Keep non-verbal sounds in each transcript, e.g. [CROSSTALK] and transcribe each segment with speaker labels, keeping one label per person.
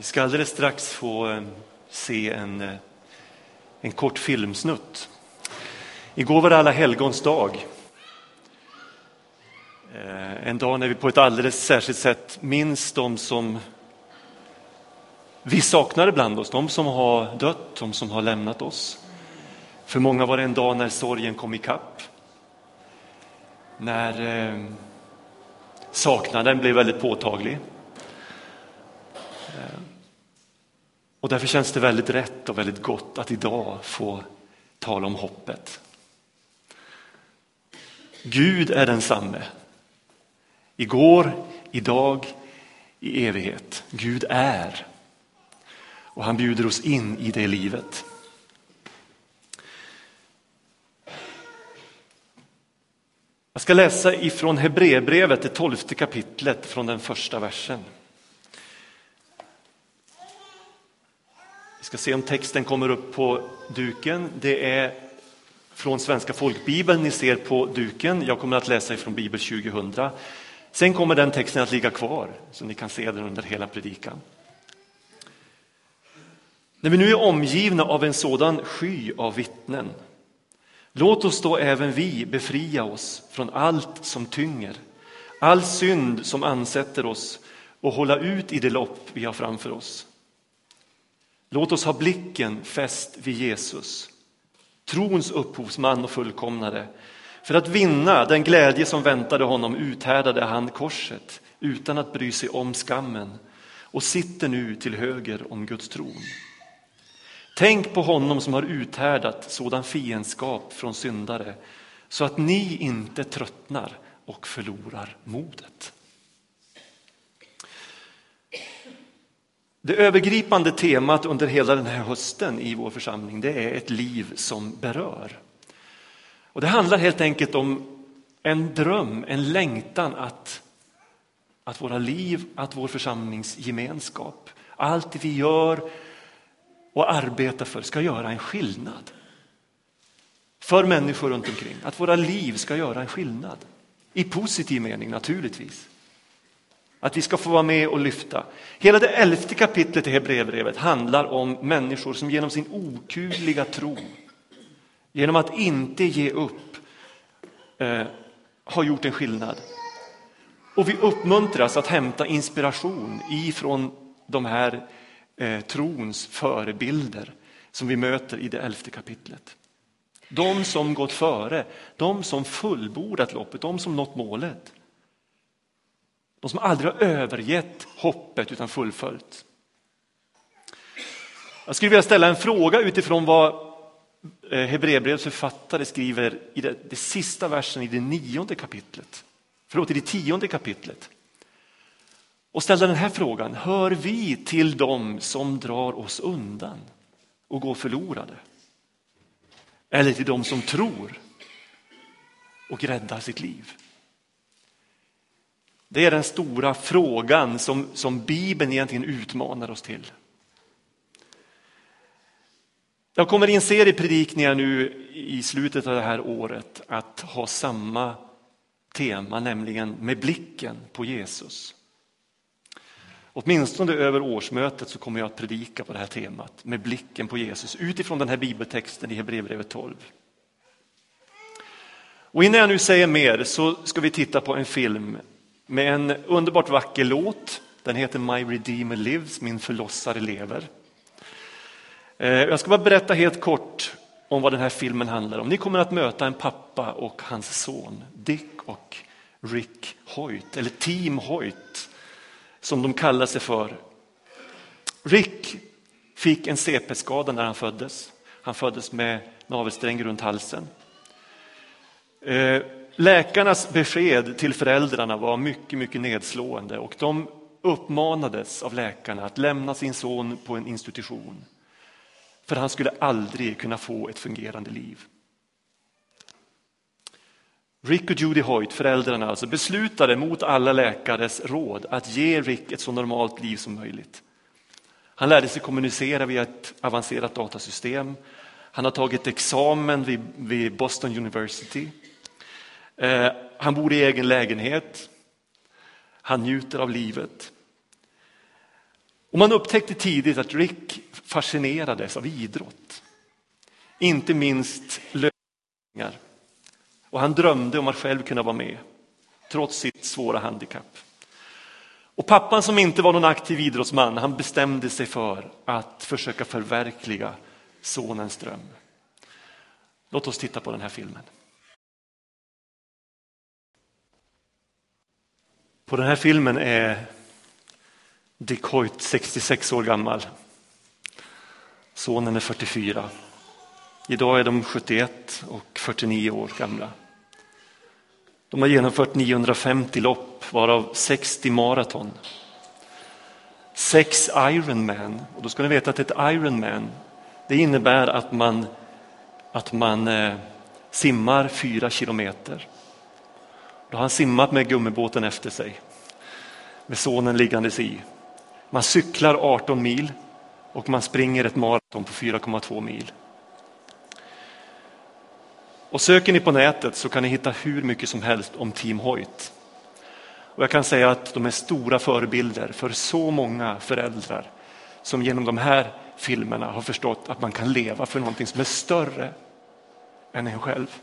Speaker 1: Vi ska alldeles strax få eh, se en, eh, en kort filmsnutt. Igår var det alla helgons dag. Eh, en dag när vi på ett alldeles särskilt sätt minns de som vi saknar bland oss, de som har dött, de som har lämnat oss. För många var det en dag när sorgen kom ikapp. När eh, saknaden blev väldigt påtaglig. Och därför känns det väldigt rätt och väldigt gott att idag få tala om hoppet. Gud är densamme. Igår, idag, i evighet. Gud är. Och han bjuder oss in i det livet. Jag ska läsa ifrån Hebreerbrevet, det tolfte kapitlet, från den första versen. Ska se om texten kommer upp på duken. Det är från Svenska folkbibeln ni ser på duken. Jag kommer att läsa ifrån Bibel 2000. Sen kommer den texten att ligga kvar, så ni kan se den under hela predikan. När vi nu är omgivna av en sådan sky av vittnen, låt oss då även vi befria oss från allt som tynger, all synd som ansätter oss och hålla ut i det lopp vi har framför oss. Låt oss ha blicken fäst vid Jesus, trons upphovsman och fullkomnare. För att vinna den glädje som väntade honom uthärdade han korset utan att bry sig om skammen och sitter nu till höger om Guds tron. Tänk på honom som har uthärdat sådan fiendskap från syndare så att ni inte tröttnar och förlorar modet. Det övergripande temat under hela den här hösten i vår församling det är ett liv som berör. Och det handlar helt enkelt om en dröm, en längtan att, att våra liv, att vår församlingsgemenskap, allt vi gör och arbetar för ska göra en skillnad. För människor runt omkring, att våra liv ska göra en skillnad. I positiv mening naturligtvis. Att vi ska få vara med och lyfta. Hela det elfte kapitlet i Hebreerbrevet handlar om människor som genom sin okuvliga tro, genom att inte ge upp, eh, har gjort en skillnad. Och vi uppmuntras att hämta inspiration ifrån de här eh, trons förebilder som vi möter i det elfte kapitlet. De som gått före, de som fullbordat loppet, de som nått målet. De som aldrig har övergett hoppet utan fullföljt. Jag skulle vilja ställa en fråga utifrån vad eh, Hebreerbrevets författare skriver i det, det sista versen i det nionde kapitlet. Förlåt, i det tionde kapitlet. Och ställa den här frågan, hör vi till dem som drar oss undan och går förlorade? Eller till dem som tror och räddar sitt liv? Det är den stora frågan som, som Bibeln egentligen utmanar oss till. Jag kommer i en serie predikningar nu i slutet av det här året att ha samma tema, nämligen med blicken på Jesus. Åtminstone över årsmötet så kommer jag att predika på det här temat, med blicken på Jesus, utifrån den här bibeltexten i Hebreerbrevet 12. Och innan jag nu säger mer så ska vi titta på en film med en underbart vacker låt. Den heter My Redeemer Lives, min förlossare lever. Eh, jag ska bara berätta helt kort om vad den här filmen handlar om. Ni kommer att möta en pappa och hans son Dick och Rick Hoyt, eller Team Hoyt som de kallar sig för. Rick fick en CP-skada när han föddes. Han föddes med navelsträng runt halsen. Eh, Läkarnas besked till föräldrarna var mycket, mycket nedslående och de uppmanades av läkarna att lämna sin son på en institution. För han skulle aldrig kunna få ett fungerande liv. Rick och Judy Hoyt, föräldrarna alltså, beslutade mot alla läkares råd att ge Rick ett så normalt liv som möjligt. Han lärde sig kommunicera via ett avancerat datasystem. Han har tagit examen vid, vid Boston University. Eh, han bor i egen lägenhet. Han njuter av livet. Och man upptäckte tidigt att Rick fascinerades av idrott. Inte minst löpningar. Och han drömde om att själv kunna vara med, trots sitt svåra handikapp. Och pappan som inte var någon aktiv idrottsman, han bestämde sig för att försöka förverkliga sonens dröm. Låt oss titta på den här filmen. På den här filmen är Dick Hoyt 66 år gammal. Sonen är 44. Idag är de 71 och 49 år gamla. De har genomfört 950 lopp, varav 60 maraton. Sex Ironman, och då ska ni veta att ett Ironman det innebär att man, att man eh, simmar fyra kilometer. Då har han simmat med gummibåten efter sig, med sonen liggandes i. Man cyklar 18 mil och man springer ett maraton på 4,2 mil. Och söker ni på nätet så kan ni hitta hur mycket som helst om Team Hoyt. Och jag kan säga att de är stora förebilder för så många föräldrar som genom de här filmerna har förstått att man kan leva för någonting som är större än en själv.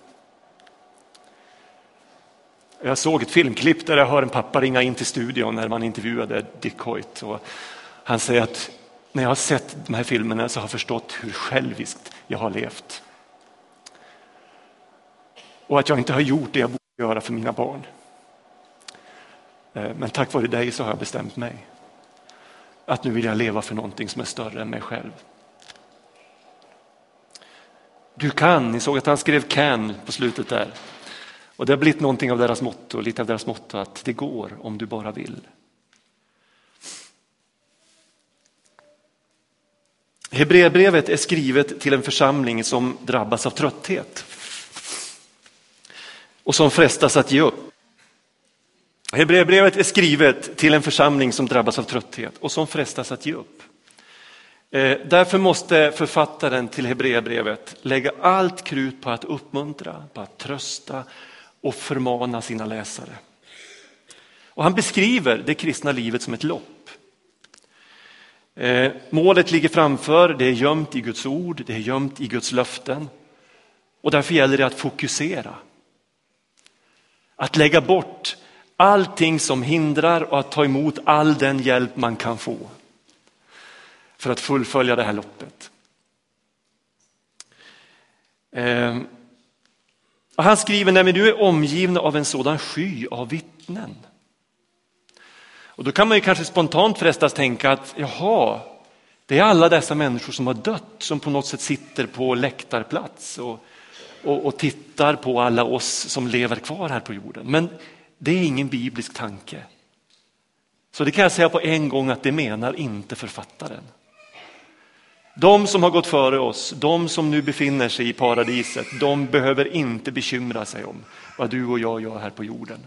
Speaker 1: Jag såg ett filmklipp där jag hör en pappa ringa in till studion när man intervjuade Dick Hoyt. Och han säger att när jag har sett de här filmerna så har jag förstått hur själviskt jag har levt. Och att jag inte har gjort det jag borde göra för mina barn. Eh, men tack vare dig så har jag bestämt mig. Att nu vill jag leva för någonting som är större än mig själv. Du kan, ni såg att han skrev can på slutet där. Och det har blivit någonting av deras motto, lite av deras motto att det går om du bara vill. Hebreerbrevet är skrivet till en församling som drabbas av trötthet och som frestas att ge upp. Hebreerbrevet är skrivet till en församling som drabbas av trötthet och som frestas att ge upp. Eh, därför måste författaren till Hebreerbrevet lägga allt krut på att uppmuntra, på att trösta och förmana sina läsare. Och han beskriver det kristna livet som ett lopp. Eh, målet ligger framför, det är gömt i Guds ord, det är gömt i Guds löften. Och därför gäller det att fokusera. Att lägga bort allting som hindrar och att ta emot all den hjälp man kan få för att fullfölja det här loppet. Eh, och han skriver, när vi nu är omgivna av en sådan sky av vittnen. Och då kan man ju kanske spontant frestas tänka att jaha, det är alla dessa människor som har dött som på något sätt sitter på läktarplats och, och, och tittar på alla oss som lever kvar här på jorden. Men det är ingen biblisk tanke. Så det kan jag säga på en gång att det menar inte författaren. De som har gått före oss, de som nu befinner sig i paradiset, de behöver inte bekymra sig om vad du och jag gör här på jorden.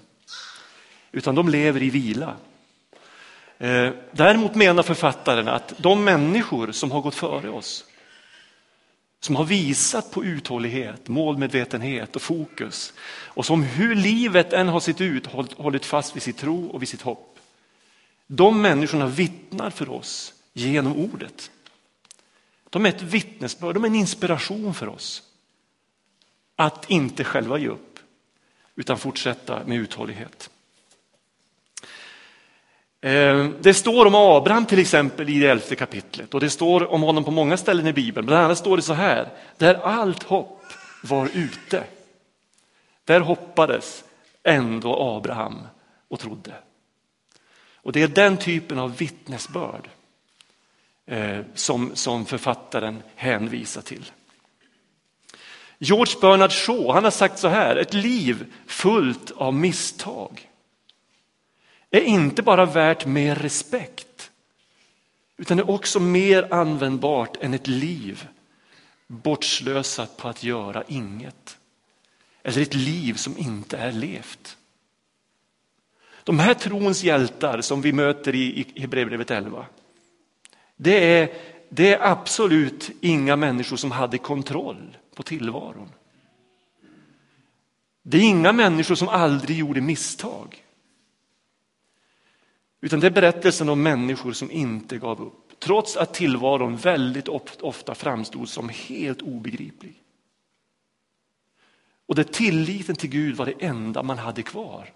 Speaker 1: Utan de lever i vila. Eh, däremot menar författaren att de människor som har gått före oss, som har visat på uthållighet, målmedvetenhet och fokus och som hur livet än har sett ut hållit fast vid sitt tro och vid sitt hopp. De människorna vittnar för oss genom ordet. De är ett vittnesbörd, de är en inspiration för oss. Att inte själva ge upp, utan fortsätta med uthållighet. Eh, det står om Abraham till exempel i det elfte kapitlet och det står om honom på många ställen i Bibeln. Bland annat står det så här, där allt hopp var ute. Där hoppades ändå Abraham och trodde. Och det är den typen av vittnesbörd Eh, som, som författaren hänvisar till. George Bernard Shaw han har sagt så här, ett liv fullt av misstag är inte bara värt mer respekt utan är också mer användbart än ett liv bortslösat på att göra inget. Eller ett liv som inte är levt. De här trons hjältar som vi möter i Hebreerbrevet 11, det är, det är absolut inga människor som hade kontroll på tillvaron. Det är inga människor som aldrig gjorde misstag. Utan det är berättelsen om människor som inte gav upp, trots att tillvaron väldigt ofta framstod som helt obegriplig. Och där tilliten till Gud var det enda man hade kvar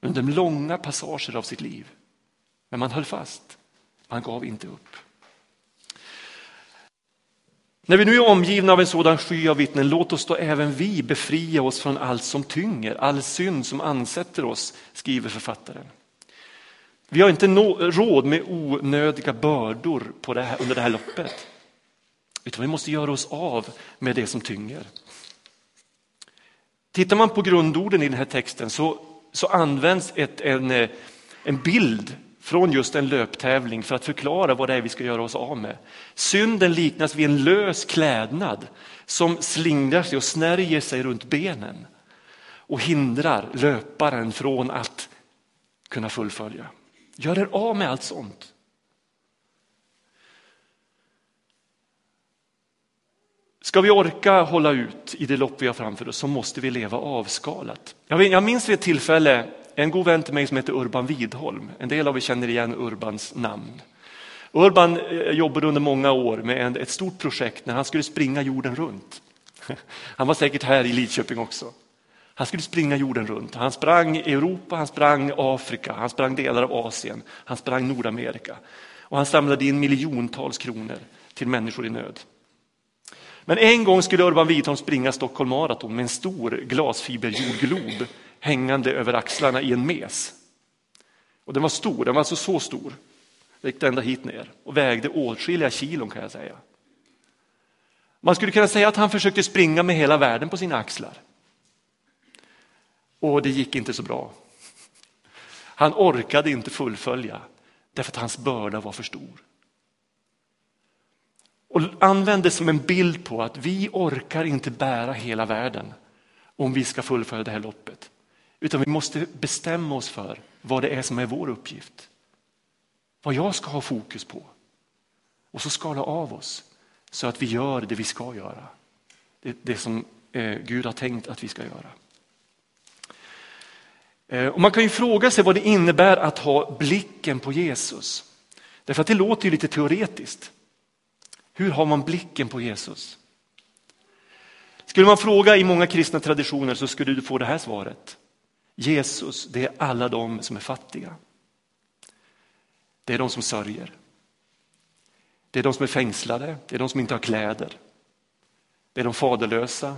Speaker 1: under långa passager av sitt liv. Men man höll fast, man gav inte upp. När vi nu är omgivna av en sådan sky av vittnen, låt oss då även vi befria oss från allt som tynger, all synd som ansätter oss, skriver författaren. Vi har inte råd med onödiga bördor på det här, under det här loppet. Utan vi måste göra oss av med det som tynger. Tittar man på grundorden i den här texten så, så används ett, en, eh, en bild från just en löptävling för att förklara vad det är vi ska göra oss av med. Synden liknas vid en lös klädnad som slingrar sig och snärjer sig runt benen och hindrar löparen från att kunna fullfölja. Gör er av med allt sånt. Ska vi orka hålla ut i det lopp vi har framför oss så måste vi leva avskalat. Jag minns vid ett tillfälle en god vän till mig som heter Urban Widholm. En del av er känner igen Urbans namn. Urban eh, jobbade under många år med ett stort projekt när han skulle springa jorden runt. [LAUGHS] Han var säkert här i Lidköping också. Han skulle springa jorden runt. Han sprang Europa, han sprang Afrika, han sprang delar av Asien, han sprang Nordamerika. Och han samlade in miljontals kronor till människor i nöd. Men en gång skulle Urban Widholm springa Stockholm Marathon med en stor glasfiberjordglob hängande över axlarna i en mes. Och den var stor, den var alltså så stor. Den gick ända hit ner och vägde åtskilliga kilon kan jag säga. Man skulle kunna säga att han försökte springa med hela världen på sina axlar. Och det gick inte så bra. Han orkade inte fullfölja därför att hans börda var för stor. Och det som en bild på att vi orkar inte bära hela världen om vi ska fullfölja det här loppet. Utan vi måste bestämma oss för vad det är som är vår uppgift. Vad jag ska ha fokus på. Och så skala av oss så att vi gör det vi ska göra. Det, det som eh, Gud har tänkt att vi ska göra. Eh, och man kan ju fråga sig vad det innebär att ha blicken på Jesus. Därför att det låter ju lite teoretiskt. Hur har man blicken på Jesus? Skulle man fråga i många kristna traditioner så skulle du få det här svaret. Jesus, det är alla de som är fattiga. Det är de som sörjer. Det är de som är fängslade, det är de som inte har kläder. Det är de faderlösa.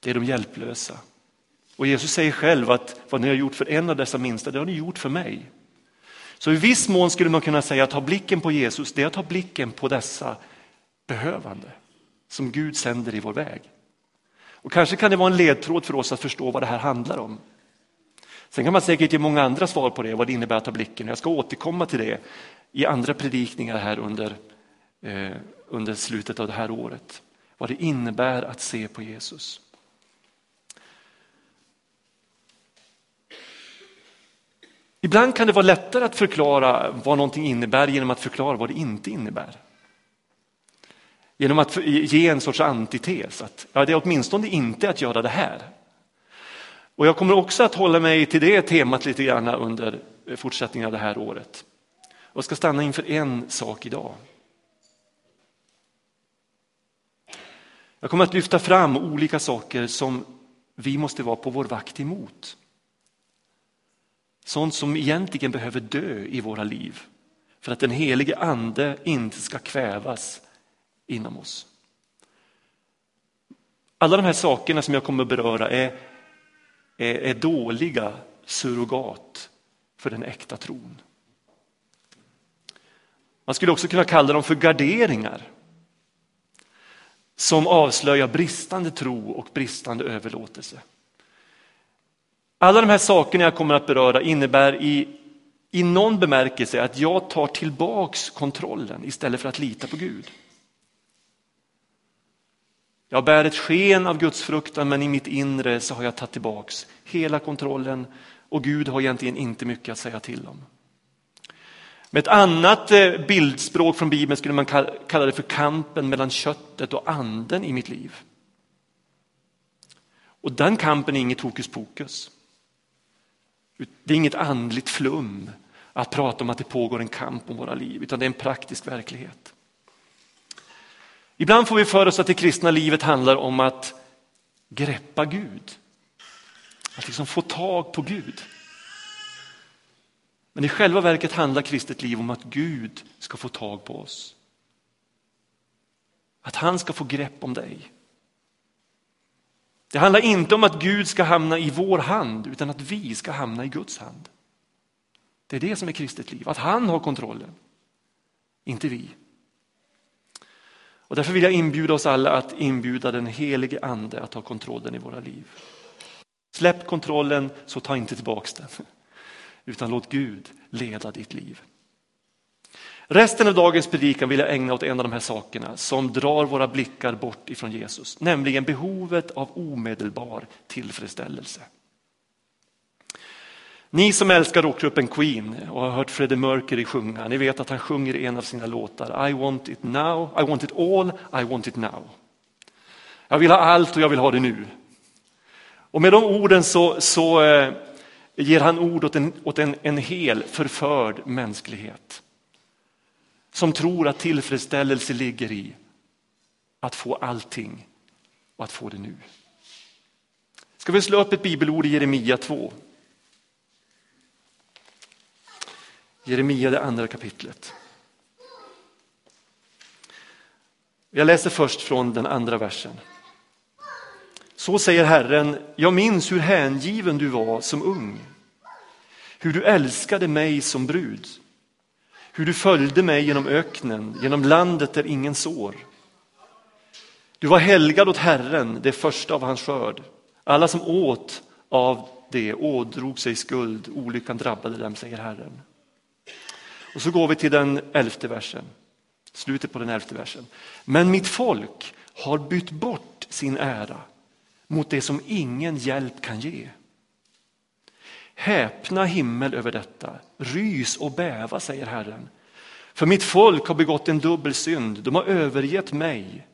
Speaker 1: Det är de hjälplösa. Och Jesus säger själv att vad ni har gjort för en av dessa minsta, det har ni gjort för mig. Så i viss mån skulle man kunna säga att ha blicken på Jesus, det är att ha blicken på dessa behövande som Gud sänder i vår väg. Och kanske kan det vara en ledtråd för oss att förstå vad det här handlar om. Sen kan man säkert ge många andra svar på det, vad det innebär att ha blicken. Jag ska återkomma till det i andra predikningar här under, eh, under slutet av det här året. Vad det innebär att se på Jesus. Ibland kan det vara lättare att förklara vad någonting innebär genom att förklara vad det inte innebär. Genom att ge en sorts antites, att ja, det är åtminstone inte att göra det här. Och jag kommer också att hålla mig till det temat lite grann under fortsättningen av det här året. Jag ska stanna inför en sak idag. Jag kommer att lyfta fram olika saker som vi måste vara på vår vakt emot. Sånt som egentligen behöver dö i våra liv för att den helige ande inte ska kvävas inom oss. Alla de här sakerna som jag kommer att beröra är, är, är dåliga surrogat för den äkta tron. Man skulle också kunna kalla dem för garderingar som avslöjar bristande tro och bristande överlåtelse. Alla de här sakerna jag kommer att beröra innebär i, i någon bemärkelse att jag tar tillbaks kontrollen istället för att lita på Gud. Jag bär ett sken av Guds fruktan men i mitt inre så har jag tagit tillbaks hela kontrollen och Gud har egentligen inte mycket att säga till om. Med ett annat eh, bildspråk från Bibeln skulle man kalla det för kampen mellan köttet och anden i mitt liv. Och den kampen är inget hokus pokus. Det är inget andligt flum att prata om att det pågår en kamp om våra liv, utan det är en praktisk verklighet. Ibland får vi för oss att det kristna livet handlar om att greppa Gud. Att liksom få tag på Gud. Men i själva verket handlar kristet liv om att Gud ska få tag på oss. Att han ska få grepp om dig. Det handlar inte om att Gud ska hamna i vår hand utan att vi ska hamna i Guds hand. Det är det som är kristet liv, att han har kontrollen, inte vi. Och därför vill jag inbjuda oss alla att inbjuda den helige ande att ta kontrollen i våra liv. Släpp kontrollen så ta inte tillbaks den, utan låt Gud leda ditt liv. Resten av dagens predikan vill jag ägna åt en av de här sakerna som drar våra blickar bort ifrån Jesus, nämligen behovet av omedelbar tillfredsställelse. Ni som älskar rockgruppen Queen och har hört Freddie Mercury sjunga, ni vet att han sjunger i en av sina låtar I want it now, I want it all, I want it now. Jag vill ha allt och jag vill ha det nu. Och med de orden så, så eh, ger han ord åt, en, åt en, en hel förförd mänsklighet. Som tror att tillfredsställelse ligger i att få allting och att få det nu. Ska vi slå upp ett bibelord i Jeremia 2? Jeremia, det andra kapitlet. Jag läser först från den andra versen. Så säger Herren, jag minns hur hängiven du var som ung, hur du älskade mig som brud, hur du följde mig genom öknen, genom landet där ingen sår. Du var helgad åt Herren, det första av hans skörd. Alla som åt av det ådrog sig skuld, olyckan drabbade dem, säger Herren. Och så går vi till den elfte versen, slutet på den elfte versen. Men mitt folk har bytt bort sin ära mot det som ingen hjälp kan ge. Häpna himmel över detta, rys och bäva, säger Herren. För mitt folk har begått en dubbel synd, de har övergett mig,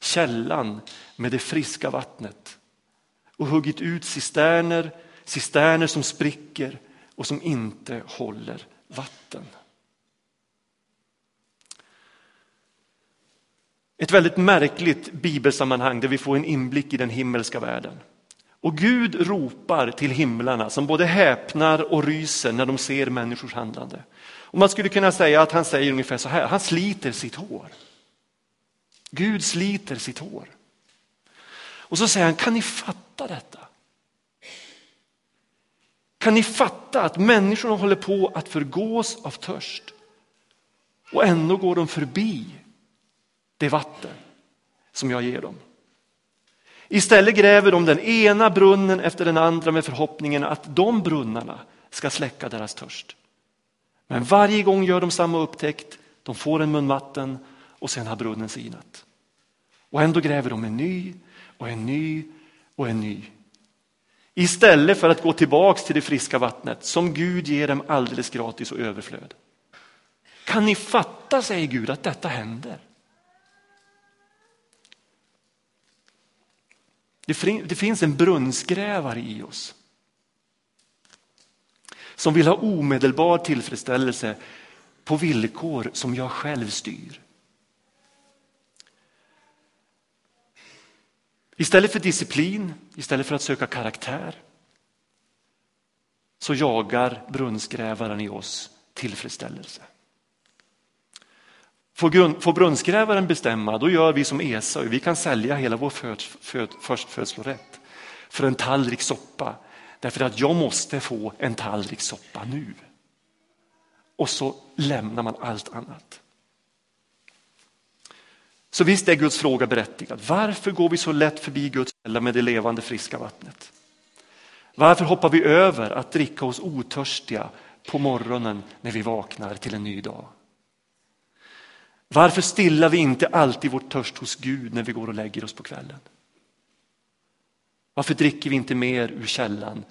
Speaker 1: källan med det friska vattnet och huggit ut cisterner, cisterner som spricker och som inte håller vatten. Ett väldigt märkligt bibelsammanhang där vi får en inblick i den himmelska världen. Och Gud ropar till himlarna som både häpnar och ryser när de ser människors handlande. Och man skulle kunna säga att han säger ungefär så här, han sliter sitt hår. Gud sliter sitt hår. Och så säger han, kan ni fatta detta? Kan ni fatta att människorna håller på att förgås av törst och ändå går de förbi det vatten som jag ger dem. Istället gräver de den ena brunnen efter den andra med förhoppningen att de brunnarna ska släcka deras törst. Men varje gång gör de samma upptäckt, de får en mun vatten och sen har brunnen sinat. Och ändå gräver de en ny och en ny och en ny. Istället för att gå tillbaks till det friska vattnet som Gud ger dem alldeles gratis och överflöd. Kan ni fatta, säger Gud, att detta händer? Det finns en brunnsgrävare i oss som vill ha omedelbar tillfredsställelse på villkor som jag själv styr. Istället för disciplin, istället för att söka karaktär så jagar brunnsgrävaren i oss tillfredsställelse. Får, grund, får brunnsgrävaren bestämma, då gör vi som Esau. Vi kan sälja hela vår för, för, förstfödslorätt för en tallrik soppa. Därför att jag måste få en tallrik soppa nu. Och så lämnar man allt annat. Så visst är Guds fråga berättigad. Varför går vi så lätt förbi Guds källa med det levande friska vattnet? Varför hoppar vi över att dricka oss otörstiga på morgonen när vi vaknar till en ny dag? Varför stillar vi inte alltid vår törst hos Gud när vi går och lägger oss på kvällen? Varför dricker vi inte mer ur källan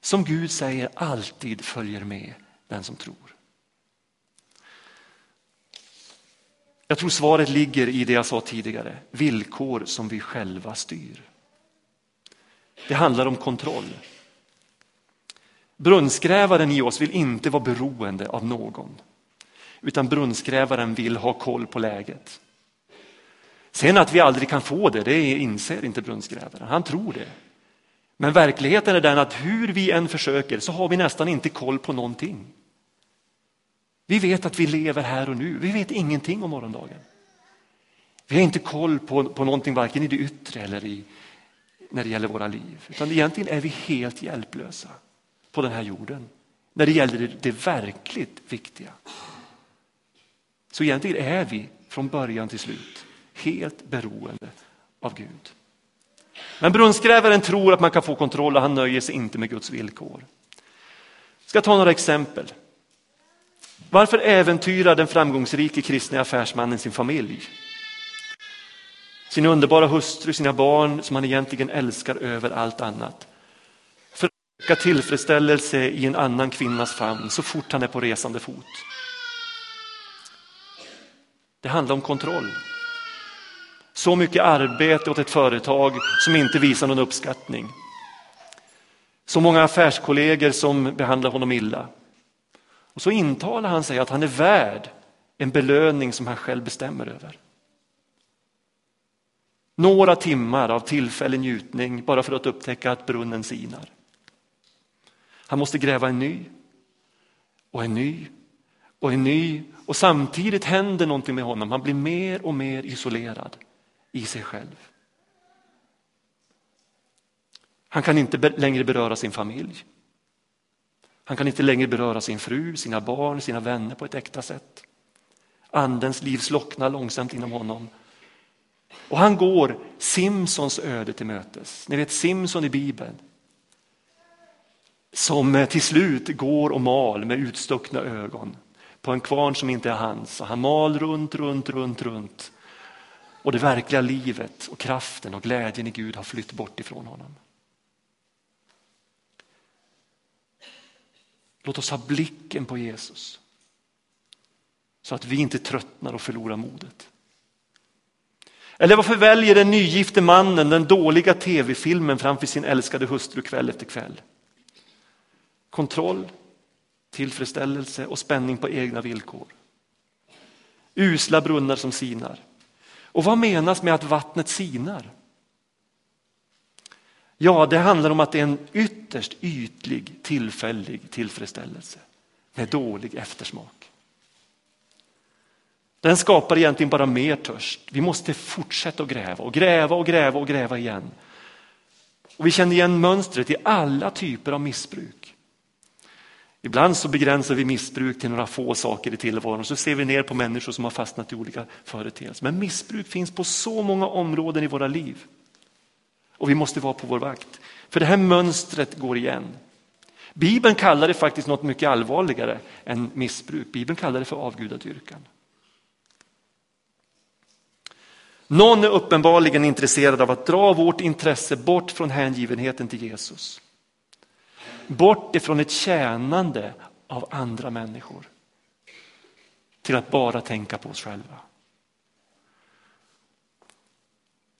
Speaker 1: som Gud säger alltid följer med den som tror? Jag tror svaret ligger i det jag sa tidigare, villkor som vi själva styr. Det handlar om kontroll. Brunnsgrävaren i oss vill inte vara beroende av någon. Utan brunnsgrävaren vill ha koll på läget. Sen att vi aldrig kan få det, det inser inte brunnsgrävaren. Han tror det. Men verkligheten är den att hur vi än försöker så har vi nästan inte koll på någonting. Vi vet att vi lever här och nu. Vi vet ingenting om morgondagen. Vi har inte koll på, på någonting varken i det yttre eller i, när det gäller våra liv. Utan egentligen är vi helt hjälplösa på den här jorden när det gäller det, det verkligt viktiga. Så egentligen är vi från början till slut helt beroende av Gud. Men brunnsgrävaren tror att man kan få kontroll och han nöjer sig inte med Guds villkor. Jag ska ta några exempel. Varför äventyrar den framgångsrike kristna affärsmannen sin familj? Sin underbara hustru, sina barn som han egentligen älskar över allt annat. För att söka tillfredsställelse i en annan kvinnas famn så fort han är på resande fot. Det handlar om kontroll. Så mycket arbete åt ett företag som inte visar någon uppskattning. Så många affärskollegor som behandlar honom illa. Och så intalar han sig att han är värd en belöning som han själv bestämmer över. Några timmar av tillfällig njutning bara för att upptäcka att brunnen sinar. Han måste gräva en ny och en ny och är ny och samtidigt händer någonting med honom. Han blir mer och mer isolerad i sig själv. Han kan inte längre beröra sin familj. Han kan inte längre beröra sin fru, sina barn, sina vänner på ett äkta sätt. Andens liv slocknar långsamt inom honom. Och han går Simsons öde till mötes. Ni vet Simson i Bibeln. Som till slut går och mal med utstuckna ögon på en kvarn som inte är hans. Och han mal runt, runt, runt, runt. Och det verkliga livet och kraften och glädjen i Gud har flytt bort ifrån honom. Låt oss ha blicken på Jesus. Så att vi inte tröttnar och förlorar modet. Eller varför väljer den nygifte mannen den dåliga tv-filmen framför sin älskade hustru kväll efter kväll? Kontroll, tillfredsställelse och spänning på egna villkor. Usla brunnar som sinar. Och vad menas med att vattnet sinar? Ja, det handlar om att det är en ytterst ytlig, tillfällig tillfredsställelse med dålig eftersmak. Den skapar egentligen bara mer törst. Vi måste fortsätta att gräva och gräva och gräva och gräva igen. Och vi känner igen mönstret i alla typer av missbruk. Ibland så begränsar vi missbruk till några få saker i tillvaron så ser vi ner på människor som har fastnat i olika företeelser. Men missbruk finns på så många områden i våra liv. Och vi måste vara på vår vakt. För det här mönstret går igen. Bibeln kallar det faktiskt något mycket allvarligare än missbruk. Bibeln kallar det för avgudadyrkan. Någon är uppenbarligen intresserad av att dra vårt intresse bort från hängivenheten till Jesus. Bort ifrån ett tjänande av andra människor. Till att bara tänka på oss själva.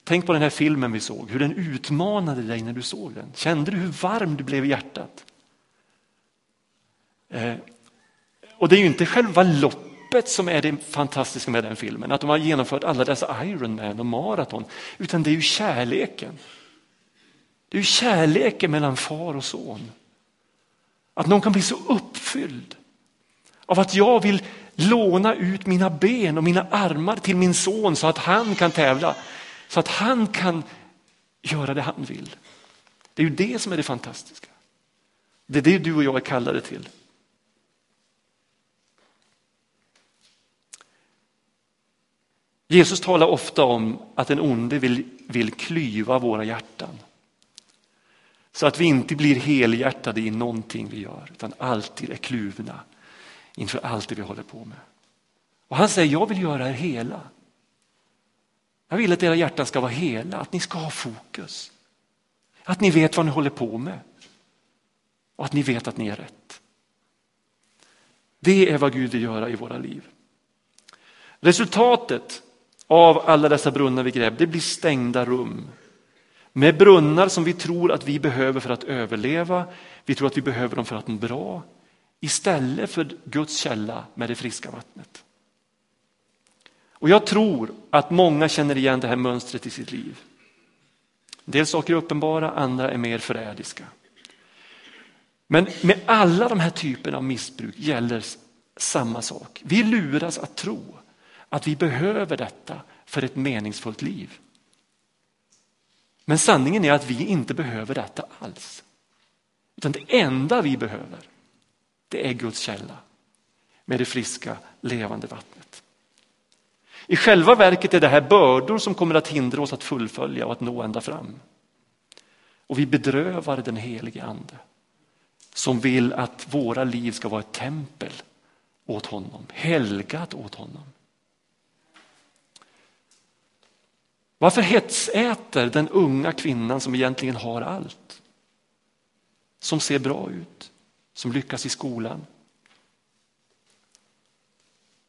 Speaker 1: Tänk på den här filmen vi såg, hur den utmanade dig när du såg den. Kände du hur varm du blev i hjärtat? Eh, och det är ju inte själva loppet som är det fantastiska med den filmen, att de har genomfört alla dessa Ironman och maraton, utan det är ju kärleken. Det är ju kärleken mellan far och son. Att någon kan bli så uppfylld av att jag vill låna ut mina ben och mina armar till min son så att han kan tävla. Så att han kan göra det han vill. Det är ju det som är det fantastiska. Det är det du och jag är kallade till. Jesus talar ofta om att den onde vill, vill klyva våra hjärtan. Så att vi inte blir helhjärtade i någonting vi gör, utan alltid är kluvna inför allt det vi håller på med. Och han säger, jag vill göra er hela. Jag vill att era hjärtan ska vara hela, att ni ska ha fokus. Att ni vet vad ni håller på med. Och att ni vet att ni är rätt. Det är vad Gud vill göra i våra liv. Resultatet av alla dessa brunnar vi grävt, det blir stängda rum med brunnar som vi tror att vi behöver för att överleva. Vi tror att vi behöver dem för att må bra. Istället för Guds källa med det friska vattnet. Och jag tror att många känner igen det här mönstret i sitt liv. En del saker är uppenbara, andra är mer förrädiska. Men med alla de här typerna av missbruk gäller samma sak. Vi luras att tro att vi behöver detta för ett meningsfullt liv. Men sanningen är att vi inte behöver detta alls. Utan det enda vi behöver, det är Guds källa med det friska, levande vattnet. I själva verket är det här bördor som kommer att hindra oss att fullfölja och att nå ända fram. Och vi bedrövar den helige ande som vill att våra liv ska vara ett tempel åt honom, helgat åt honom. Varför hetsäter den unga kvinnan som egentligen har allt? Som ser bra ut, som lyckas i skolan.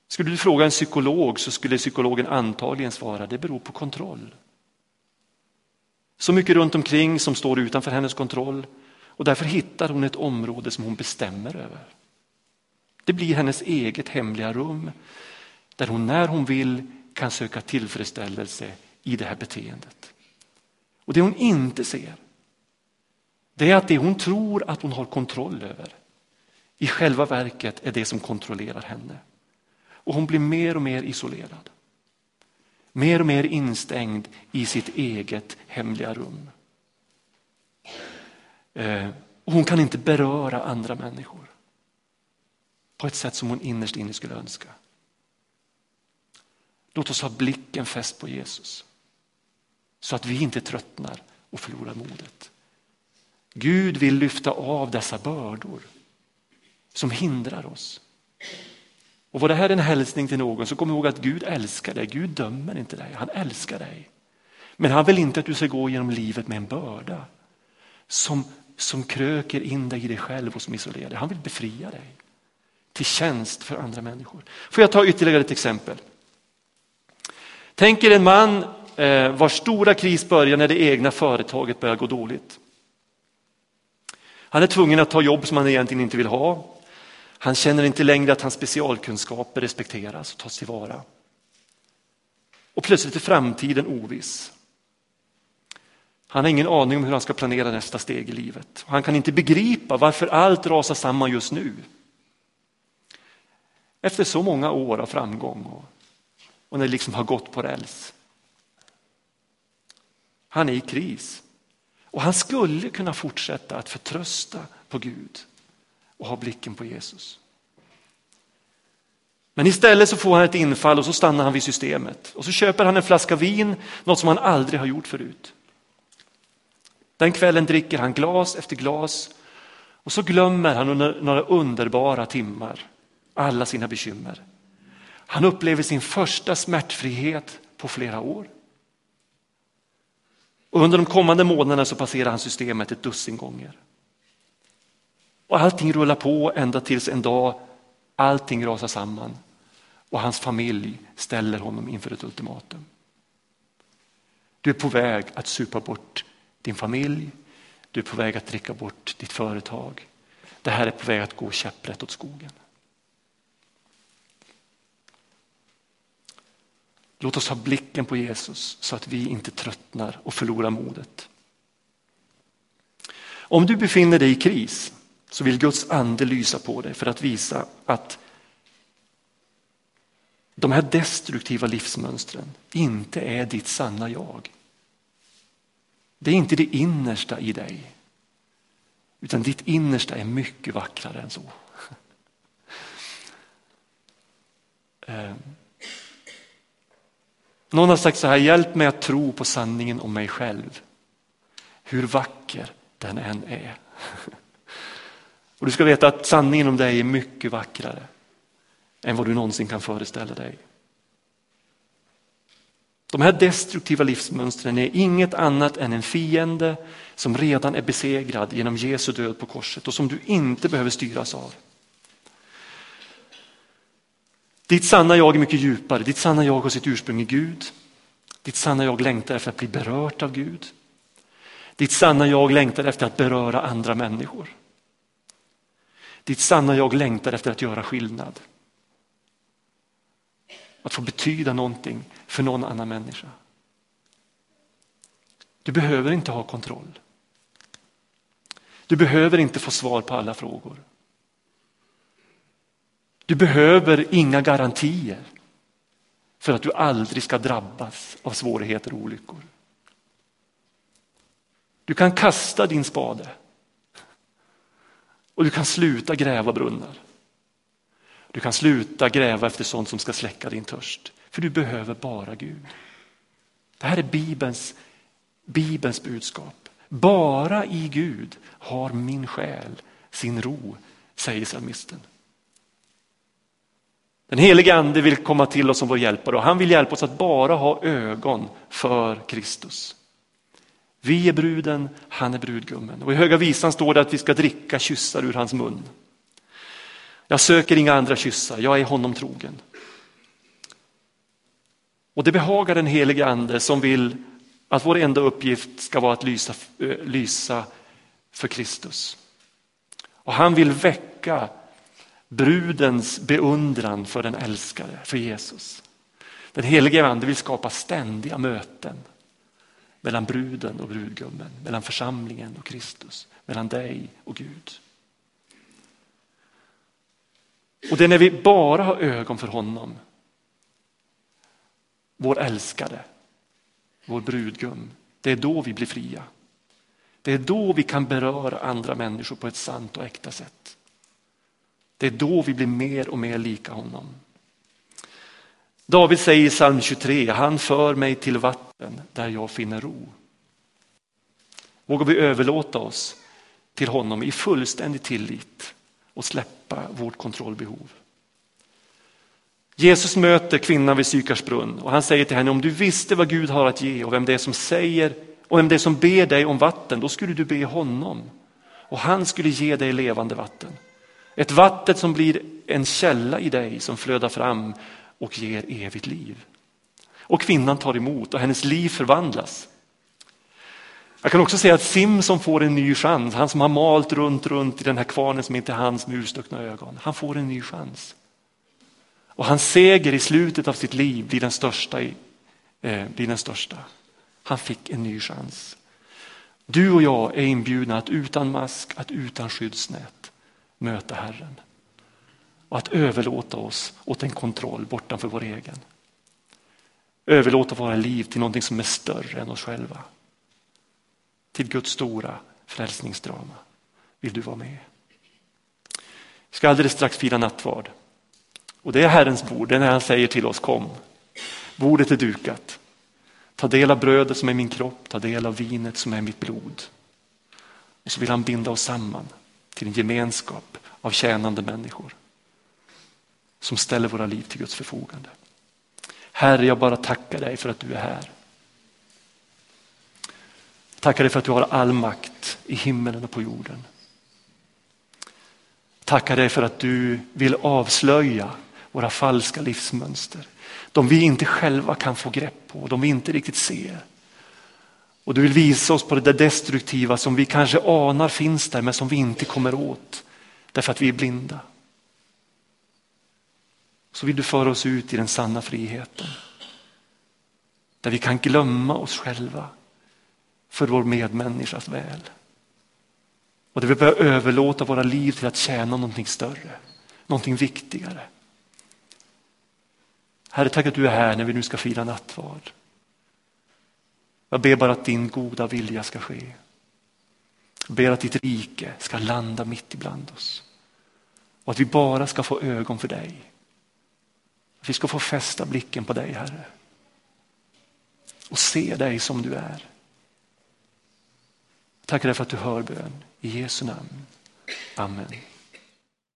Speaker 1: Skulle du fråga en psykolog så skulle psykologen antagligen svara det beror på kontroll. Så mycket runt omkring som står utanför hennes kontroll och därför hittar hon ett område som hon bestämmer över. Det blir hennes eget hemliga rum där hon när hon vill kan söka tillfredsställelse i det här beteendet. Och det hon inte ser, det är att det hon tror att hon har kontroll över i själva verket är det som kontrollerar henne. Och hon blir mer och mer isolerad. Mer och mer instängd i sitt eget hemliga rum. Eh, och hon kan inte beröra andra människor på ett sätt som hon innerst inne skulle önska. Låt oss ha blicken fäst på Jesus så att vi inte tröttnar och förlorar modet. Gud vill lyfta av dessa bördor som hindrar oss. Och var det här en hälsning till någon så kom ihåg att Gud älskar dig. Gud dömer inte dig, han älskar dig. Men han vill inte att du ska gå genom livet med en börda som, som kröker in dig i dig själv och som isolerar dig. Han vill befria dig till tjänst för andra människor. Får jag ta ytterligare ett exempel? Tänk er en man Eh, vars stora kris börjar när det egna företaget börjar gå dåligt. Han är tvungen att ta jobb som han egentligen inte vill ha. Han känner inte längre att hans specialkunskaper respekteras och tas tillvara. Och plötsligt är framtiden oviss. Han har ingen aning om hur han ska planera nästa steg i livet. Han kan inte begripa varför allt rasar samman just nu. Efter så många år av framgång och, och när det liksom har gått på räls. Han är i kris. Och han skulle kunna fortsätta att förtrösta på Gud och ha blicken på Jesus. Men istället så får han ett infall och så stannar han vid systemet. Och så köper han en flaska vin, något som han aldrig har gjort förut. Den kvällen dricker han glas efter glas och så glömmer han under några underbara timmar alla sina bekymmer. Han upplever sin första smärtfrihet på flera år. Och under de kommande månaderna så passerar han systemet ett dussin gånger. Och allting rullar på ända tills en dag allting rasar samman och hans familj ställer honom inför ett ultimatum. Du är på väg att supa bort din familj, du är på väg att dricka bort ditt företag. Det här är på väg att gå käpprätt åt skogen. Låt oss ha blicken på Jesus så att vi inte tröttnar och förlorar modet. Om du befinner dig i kris så vill Guds ande lysa på dig för att visa att de här destruktiva livsmönstren inte är ditt sanna jag. Det är inte det innersta i dig. Utan ditt innersta är mycket vackrare än så. [LAUGHS] Ehm, någon har sagt så här, hjälp mig att tro på sanningen om mig själv. Hur vacker den än är. [LAUGHS] Och du ska veta att sanningen om dig är mycket vackrare än vad du någonsin kan föreställa dig. De här destruktiva livsmönstren är inget annat än en fiende som redan är besegrad genom Jesu död på korset och som du inte behöver styras av. Ditt sanna jag är mycket djupare. Ditt sanna jag har sitt ursprung i Gud. Ditt sanna jag längtar efter att bli berört av Gud. Ditt sanna jag längtar efter att beröra andra människor. Ditt sanna jag längtar efter att göra skillnad. Att få betyda någonting för någon annan människa. Du behöver inte ha kontroll. Du behöver inte få svar på alla frågor. Du behöver inga garantier för att du aldrig ska drabbas av svårigheter och olyckor. Du kan kasta din spade och du kan sluta gräva brunnar. Du kan sluta gräva efter sånt som ska släcka din törst, för du behöver bara Gud. Det här är Bibelns, Bibelns budskap. Bara i Gud har min själ sin ro, säger psalmisten. Den helige ande vill komma till oss som vår hjälpare och han vill hjälpa oss att bara ha ögon för Kristus. Vi är bruden, han är brudgummen. Och i Höga Visan står det att vi ska dricka kyssar ur hans mun. Jag söker inga andra kyssar, jag är honom trogen. Och det behagar den helige ande som vill att vår enda uppgift ska vara att lysa, eh, lysa för Kristus. Och han vill väcka brudens beundran för den älskade, för Jesus. Den helige ande vill skapa ständiga möten mellan bruden och brudgummen, mellan församlingen och Kristus, mellan dig och Gud. Och det är när vi bara har ögon för honom, vår älskade, vår brudgum, det är då vi blir fria. Det är då vi kan beröra andra människor på ett sant och äkta sätt. Det är då vi blir mer och mer lika honom. David säger i psalm 23, han för mig till vatten där jag finner ro. Vågar vi överlåta oss till honom i fullständig tillit och släppa vårt kontrollbehov. Jesus möter kvinnan vid Sykars brunn och han säger till henne om du visste vad Gud har att ge och vem det är som säger och vem det är som ber dig om vatten, då skulle du be honom och han skulle ge dig levande vatten. Ett vatten som blir en källa i dig som flödar fram och ger evigt liv. Och kvinnan tar emot och hennes liv förvandlas. Jag kan också säga att Simson får en ny chans. Han som har malt runt, runt i den här kvarnen som inte är hans med urstuckna ögon. Han får en ny chans. Och hans seger i slutet av sitt liv blir den största. I, eh, blir den största. Han fick en ny chans. Du och jag är inbjudna att utan mask, att utan skyddsnät möta Herren. Och att överlåta oss åt en kontroll bortanför vår egen. Överlåta våra liv till någonting som är större än oss själva till Guds stora frälsningsdrama. Vill du vara med? Vi ska alldeles strax fira nattvard. Och det är Herrens bord, det är när han säger till oss kom. Bordet är dukat. Ta del av brödet som är min kropp, ta del av vinet som är mitt blod. Och så vill han binda oss samman till en gemenskap av tjänande människor som ställer våra liv till Guds förfogande. Herre, jag bara tackar dig för att du är här. Tackar dig för att du har all makt i himmelen och på jorden. Tackar dig för att du vill avslöja våra falska livsmönster. De vi inte själva kan få grepp på, de vi inte riktigt ser. Och du vill visa oss på det där destruktiva som vi kanske anar finns där men som vi inte kommer åt därför att vi är blinda. Så vill du föra oss ut i den sanna friheten. Där vi kan glömma oss själva för vår medmänniskas väl. Och där vi börjar överlåta våra liv till att tjäna någonting större, någonting viktigare. Herre, tack att du är här när vi nu ska fira nattvard. Jag ber bara att din goda vilja ska ske. Jag ber att ditt rike ska landa mitt ibland oss. Och att vi bara ska få ögon för dig. Att vi ska få fästa blicken på dig, Herre. Och se dig som du är. Tackar dig för att du hör bön. I Jesu namn. Amen.